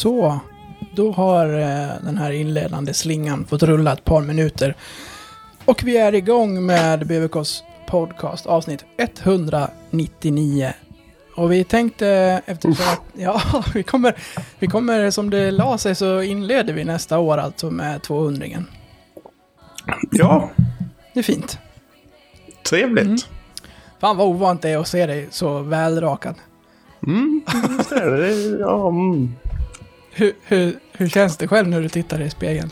Så, då har eh, den här inledande slingan fått rulla ett par minuter. Och vi är igång med BVKs podcast avsnitt 199. Och vi tänkte eftersom att, ja, vi kommer, vi kommer som det la sig så inleder vi nästa år alltså med 200 -ingen. Ja, Det är fint. trevligt. Mm. Fan vad ovant det är att se dig så välrakad. Mm. är det. Det- ja, mm. Hur, hur, hur känns det själv när du tittar i spegeln?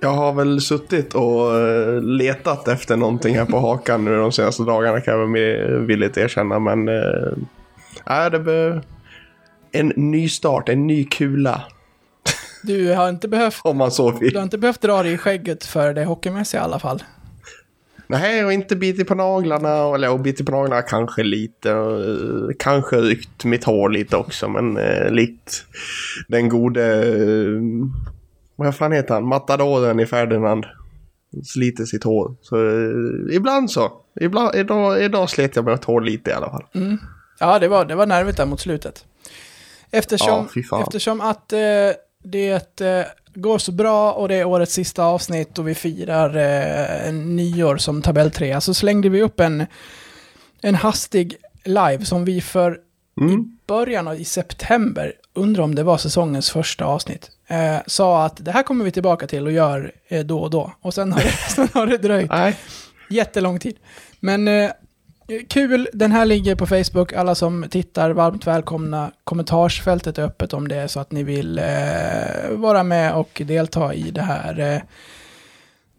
Jag har väl suttit och eh, letat efter någonting här på hakan nu de senaste dagarna kan jag väl villigt erkänna. Men äh, det be- en ny start, en ny kula. Du har inte behövt, Om man så du vill. har inte behövt dra dig i skägget för det hockeymässiga i alla fall. Nej, och inte bitit på naglarna. Eller och bitit på naglarna kanske lite. och, eh, Kanske ryckt mitt hår lite också. Men eh, likt den gode... Eh, vad fan heter han? Matadoren i Ferdinand. Sliter sitt hår. Så eh, ibland så. Ibland, idag, idag slet jag mitt hår lite i alla fall. Ja, det var, det var nervigt där mot slutet. Eftersom, Ja, eftersom att eh, det eh, går så bra och det är årets sista avsnitt och vi firar eh, nyår som tabelltrea så slängde vi upp en, en hastig live som vi för Mm. i början av i september, undrar om det var säsongens första avsnitt, eh, sa att det här kommer vi tillbaka till och gör eh, då och då. Och sen har det, sen har det dröjt Nej. jättelång tid. Men eh, kul, den här ligger på Facebook. Alla som tittar, varmt välkomna. Kommentarsfältet är öppet om det är så att ni vill eh, vara med och delta i det här, eh,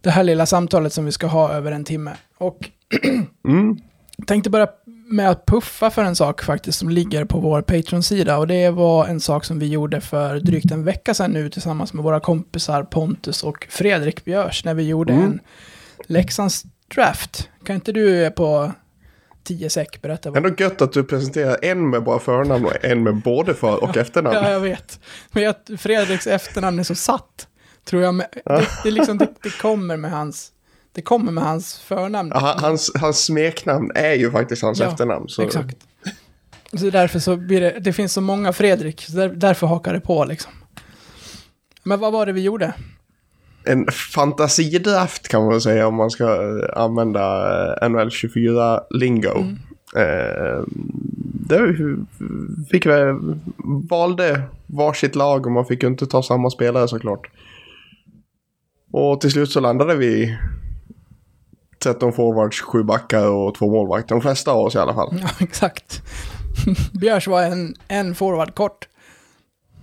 det här lilla samtalet som vi ska ha över en timme. Och Mm. tänkte börja med att puffa för en sak faktiskt som ligger på vår Patreon-sida. Och det var en sak som vi gjorde för drygt en vecka sedan nu tillsammans med våra kompisar Pontus och Fredrik Björs när vi gjorde Mm. en Leksands draft. Kan inte du på 10 sek berätta vad... Ändå gött att du presenterar en med bara förnamn och en med både för och efternamn. Ja, jag vet. Men att Fredriks efternamn är så satt. Tror jag. Med, det, det, är liksom, det, det kommer med hans... Det kommer med hans förnamn. Ja, han- hans, hans smeknamn är ju faktiskt hans Ja, efternamn. Så. Exakt. Så därför så blir det, det finns så många Fredrik, så där, därför hakar det på liksom. Men vad var det vi gjorde? En fantasidraft kan man säga om man ska eh, använda eh, NHL 24-lingo. Mm. Eh, vi fick vi, valde varsitt lag och man fick ju inte ta samma spelare såklart. Och till slut så landade vi 13 forwards, 7 backar och två målvakter. De flesta av oss i alla fall. Ja, exakt. Björs var en, en forward kort.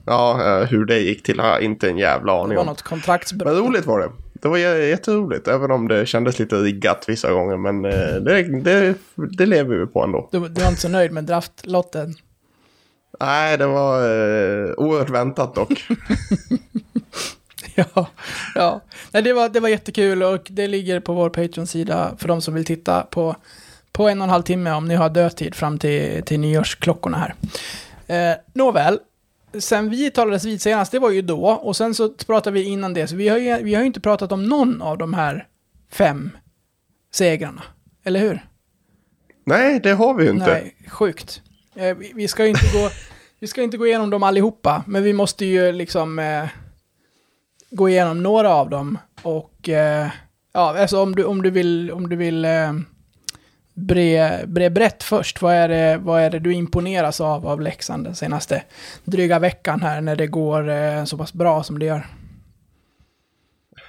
Ja, eh, hur det gick till har jag inte en jävla Det aning var om. något kontraktsbrott. Men roligt var det. Det var jä- jätteroligt, även om det kändes lite riggat vissa gånger. Men eh, det, det, det lever vi på ändå. Du, du var inte så nöjd med draftlotten. Nej, det var eh, oerhört väntat dock. Ja, ja. Nej, det, var, det var jättekul och det ligger på vår Patreon-sida för de som vill titta på, på en och en halv timme om ni har dödtid fram till, till nyårsklockorna här. Eh, nåväl, sen vi talades vid senast, det var ju då, och sen så pratade vi innan det, så vi har ju, vi har ju inte pratat om någon av de här fem segrarna. Eller hur? Nej, det har vi ju inte. Nej, sjukt. Eh, vi, vi ska ju inte gå, vi ska inte gå igenom dem allihopa, men vi måste ju liksom eh, gå igenom några av dem. Och eh, ja, alltså om du, om du vill, om du vill eh, bre, bre brett först, vad är, det, vad är det du imponeras av av Leksand den senaste dryga veckan här när det går eh, så pass bra som det gör?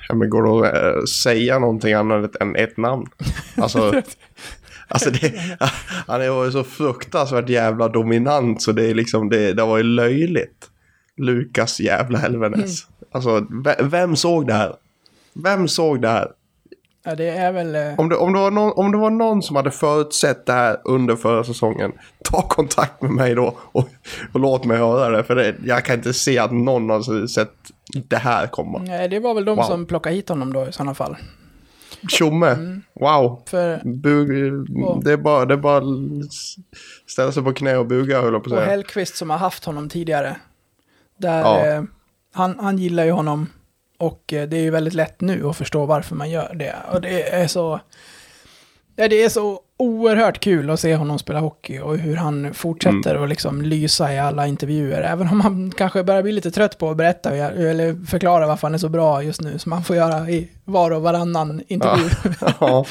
Ja, men går det att eh, säga någonting annat än ett namn? Alltså, alltså det, han är ju så fruktansvärt jävla dominant så det är liksom, det, det var ju löjligt. Lukas jävla Helvenes. Alltså, ve- vem såg det här? Vem såg det här? Ja, det är väl... Eh, Om det, om, det var någon, om det var någon som hade förutsett det här under förra säsongen, ta kontakt med mig då och, och låt mig höra det. För det, jag kan inte se att någon har sett det här komma. nej, det var väl de Wow. som plockade hit honom då i sådana fall. Tjomme, wow. För Bug, Och- det, är bara, det är bara ställa sig på knä och buga höll jag på att Och säga. Hellqvist som har haft honom tidigare. Där, Ja. eh, han, han gillar ju honom. Och eh, det är ju väldigt lätt nu att förstå varför man gör det. Och det är så... Det är så oerhört kul att se honom spela hockey och hur han fortsätter att liksom lysa i alla intervjuer. Även om han kanske börjar bli lite trött på att berätta eller förklara varför han är så bra just nu, som han får göra i var och varannan intervju. Ja. ja.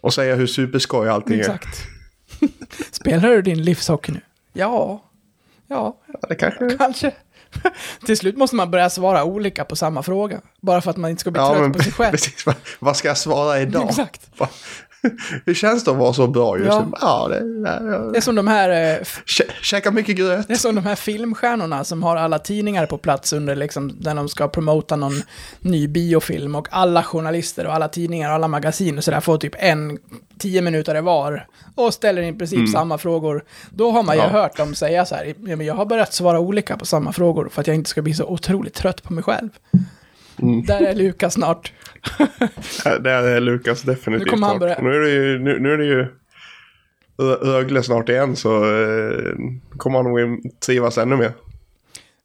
Och säga hur superskoj allting är. Exakt. Spelar du din livshockey nu? Ja. Ja, Ja, det kanske... kanske. Till slut måste man börja svara olika på samma fråga. Bara för att man inte ska bli Ja, trött men på sig själv. precis. Vad- Vad ska jag svara idag? Exakt. Va- Hur känns det att vara så bra just Ja. nu? Ja, det, det, Det är som de här eh, Kä- Käka mycket gröt. Det är som de här filmstjärnorna som har alla tidningar på plats under liksom, när de ska promota någon ny biofilm och alla journalister och alla tidningar och alla magasin och sådär får typ en, tio minuter var och ställer i princip samma frågor. Då har man ju Mm. Ja. hört dem säga så här, "Ja, jag har börjat svara olika på samma frågor för att jag inte ska bli så otroligt trött på mig själv. Mm. Där är Lukas snart. Det är Lukas definitivt. Nu kommer han snart. börja- Nu är det ju, nu, nu är det ju Rögle snart igen så eh, kommer han nog trivas ännu mer.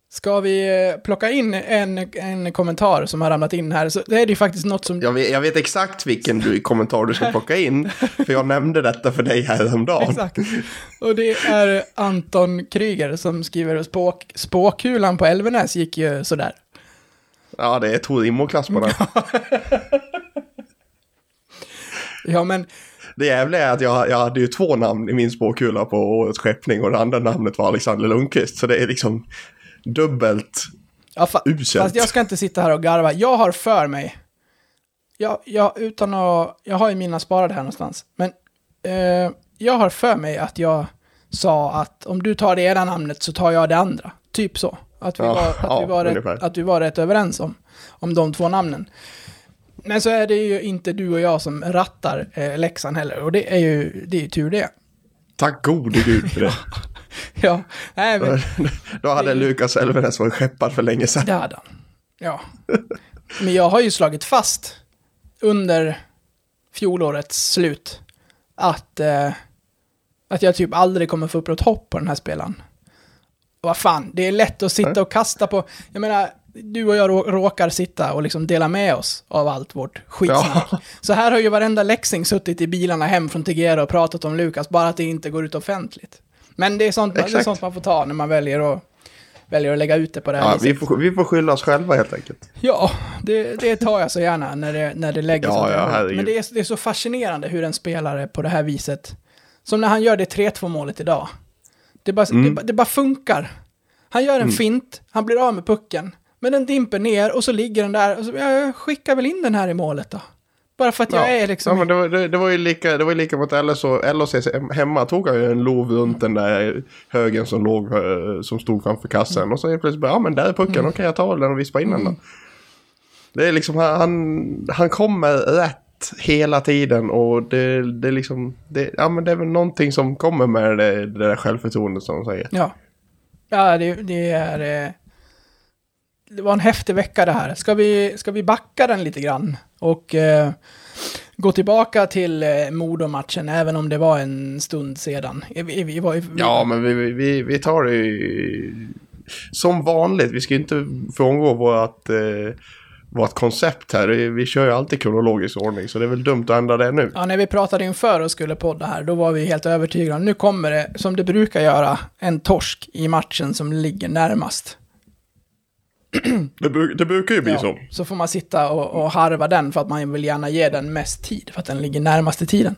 Ska vi eh, plocka in en, en kommentar som har ramlat in här? Så det är ju faktiskt något som... Jag vet, jag vet exakt vilken du, kommentar du ska plocka in. För jag nämnde detta för dig häromdagen. Exakt. Och det är Anton Kryger som skriver spåk, spåkulan på Elvenäs gick ju sådär. Ja, det är Tor Immo-klass på den. Ja, men Det jävliga är att jag, jag hade ju två namn i min spåkula på årets skeppning och det andra namnet var Alexander Lundqvist. Så det är liksom dubbelt. ja, fa Uselt. fast jag ska inte sitta här och garva. Jag har för mig, jag, jag, utan att, jag har ju mina sparade här någonstans, men eh, jag har för mig att jag sa att om du tar det ena namnet så tar jag det andra. Typ så. Att vi, Ja, var, att ja, vi, var, rätt, att vi var rätt överens om, om de två namnen. Men så är det ju inte du och jag som rattar eh, läxan heller, och det är ju, det är ju tur det. Tack gode gud för det. Ja, nej men Då hade Lukas Elvenäs varit skeppad för länge sedan. det hade han. Ja. Men jag har ju slagit fast under fjolårets slut att, eh, att jag typ aldrig kommer få upp något hopp på den här spelaren. Vad fan, det är lätt att sitta och kasta på, jag menar, du och jag rå- råkar sitta och liksom dela med oss av allt vårt skitsnack. Ja. Så här har ju varenda läxing suttit i bilarna hem från Tegera och pratat om Lukas, bara att det inte går ut offentligt. Men det är sånt, det är sånt man får ta när man väljer att, väljer att lägga ut det på det här Ja, viset. vi, får, vi får skylla oss själva helt enkelt. Ja, det, det tar jag så gärna när det, när det lägger Ja, ja. Men det är, det är så fascinerande hur en spelare på det här viset, som när han gör det 3-2 målet idag, det bara, Mm. det, det bara funkar. Han gör en fint, han blir av med pucken, men den dimper ner och så ligger den där, och så, ja, jag skickar väl in den här i målet då. Bara för att jag är liksom... ja, men det, var, det, det var ju lika, det var ju lika mot LHC hemma tog han ju en lov runt den där högen som låg, eh, som stod framför kassen. Och så plötsligt bara, ja men där är pucken, Mm. okej jag tar den och vispar in den då. Det är liksom, han, han, han kommer rätt hela tiden och det, det liksom, det, ja men det är väl någonting som kommer med det, det där självförtroendet som de säger. Ja. Ja, det, det är... eh, Det var en häftig vecka det här. Ska vi, ska vi backa den lite grann? Och eh, gå tillbaka till eh, Modo-matchen, även om det var en stund sedan. Vi, vi, vi Ja, men vi, vi, vi tar det ju som vanligt. Vi ska ju inte frångå vårt, eh, vårt koncept här. Vi, kör ju alltid kronologisk ordning, så det är väl dumt att ändra det nu. Ja, när vi pratade inför och skulle podda här, då var vi helt övertygade. Nu kommer det, som det brukar göra, en torsk i matchen som ligger närmast. Det, det brukar ju bli Ja, så. så får man sitta och, och harva den för att man vill gärna ge den mest tid, för att den ligger närmast i tiden.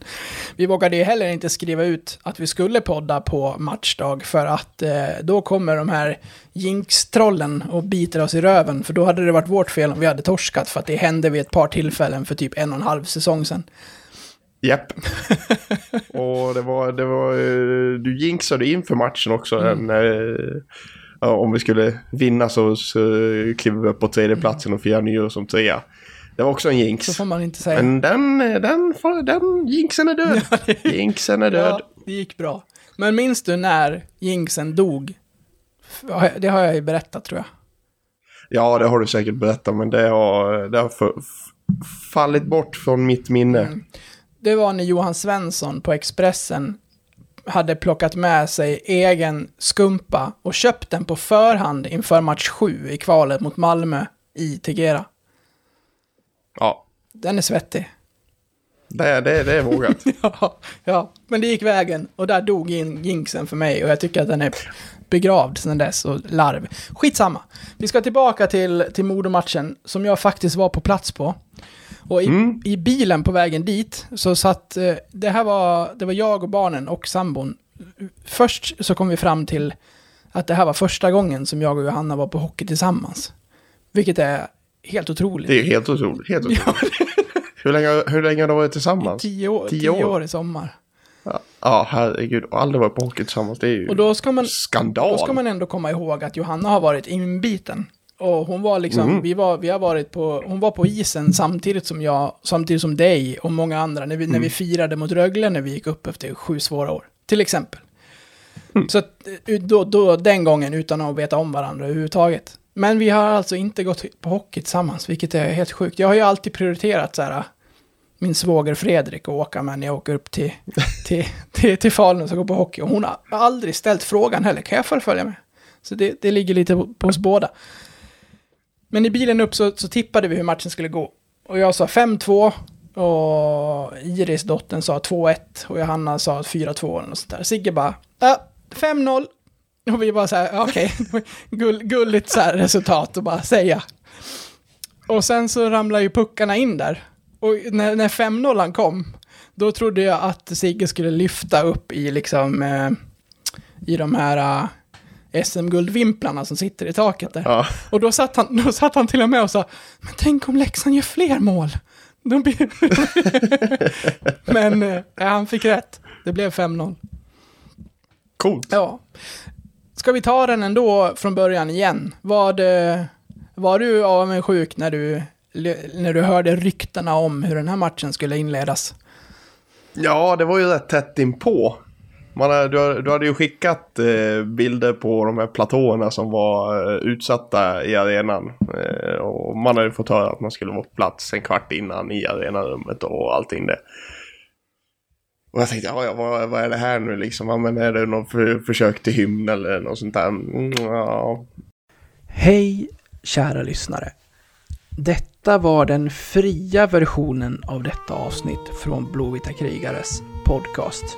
Vi vågade ju heller inte skriva ut att vi skulle podda på matchdag, för att eh, då kommer de här jinx-trollen och biter oss i röven, för då hade det varit vårt fel om vi hade torskat, för att det hände vid ett par tillfällen för typ en och en halv säsong sedan. Japp. och det var, det var, eh, du jinxade inför matchen också. Mm. En, eh, om vi skulle vinna så, så kliver vi upp på tredje platsen och firar nyår som trea. Det var också en jinx. Så får man inte säga. Men den, den, den jinxen är död. jinxen är död. Ja, det gick bra. Men minns du när jinxen dog? Det har jag ju berättat tror jag. Ja, det har du säkert berättat, men det har, det har för, fallit bort från mitt minne. Mm. Det var när Johan Svensson på Expressen hade plockat med sig egen skumpa och köpt den på förhand inför match 7 i kvalet mot Malmö i Tegera. Ja. Den är svettig. Det, det, det är vågat. ja, ja, men det gick vägen och där dog in jinxen för mig och jag tycker att den är begravd sedan dess och larv. Skitsamma. Vi ska tillbaka till, till Modomatchen som jag faktiskt var på plats på. Och i, Mm. i bilen på vägen dit så satt, eh, det här var, det var jag och barnen och sambon. Först så kom vi fram till att det här var första gången som jag och Johanna var på hockey tillsammans. Vilket är helt otroligt. Det är helt otroligt. Helt otroligt. hur, länge, hur länge har du varit tillsammans? Tio år, Tio tio år. år i sommar. Ja, ja herregud. Och aldrig varit på hockey tillsammans. Det är ju Och då ska man, skandal. Då ska man ändå komma ihåg att Johanna har varit inbiten. Och hon var liksom, Mm. vi, var, vi har varit på, hon var på isen samtidigt som jag, samtidigt som dig och många andra, när vi, när Mm. vi firade mot Rögle när vi gick upp efter sju svåra år. Till exempel. Mm. Så att, eh, då, då, den gången utan att veta om varandra överhuvudtaget. Men vi har alltså inte gått på hockey tillsammans, vilket är helt sjukt. Jag har ju alltid prioriterat så här, min svåger Fredrik att åka med när jag åker upp till, till, till, till Falun och ska gå på hockey. Och hon har aldrig ställt frågan heller, kan jag följa med? Så det, det ligger lite på, på oss båda. Men i bilen upp så, så tippade vi hur matchen skulle gå. Och jag sa 5-2 och Iris, dottern, sa 2-1 och Johanna sa 4-2 eller något sånt där. Sigge bara, ja, 5-0. Och vi bara så här, okej, gull, gulligt så här resultat att bara säga. Och sen så ramlar ju puckarna in där. Och när, när 5-0 kom, då trodde jag att Sigge skulle lyfta upp i liksom, eh, i de här eh, SM-guldvimplarna som sitter i taket där. Ja. Och då satt, han, då satt han till och med och sa, men tänk om Leksand gör fler mål. Men eh, han fick rätt. Det blev 5-0. Coolt. Ja. Ska vi ta den ändå från början igen? Var, det, var du avundsjuk när du, när du hörde ryktena om hur den här matchen skulle inledas? Ja, det var ju rätt tätt inpå. Man, du, du hade ju skickat eh, bilder på de här platåerna som var eh, utsatta i arenan. Eh, och man hade fått höra att man skulle vara på plats en kvart innan i arenarummet och allting det. Och jag tänkte, ja, ja vad, vad är det här nu liksom? Ja, men är det något för, försök till hymn eller något sånt där? Mm, ja. Hej, kära lyssnare. Detta var den fria versionen av detta avsnitt från Blåvita krigares podcast.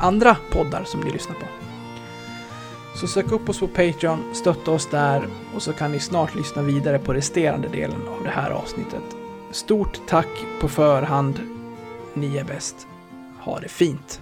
andra poddar som ni lyssnar på. Så sök upp oss på Patreon, stötta oss där och så kan ni snart lyssna vidare på resterande delen av det här avsnittet. Stort tack på förhand. Ni är bäst. Ha det fint.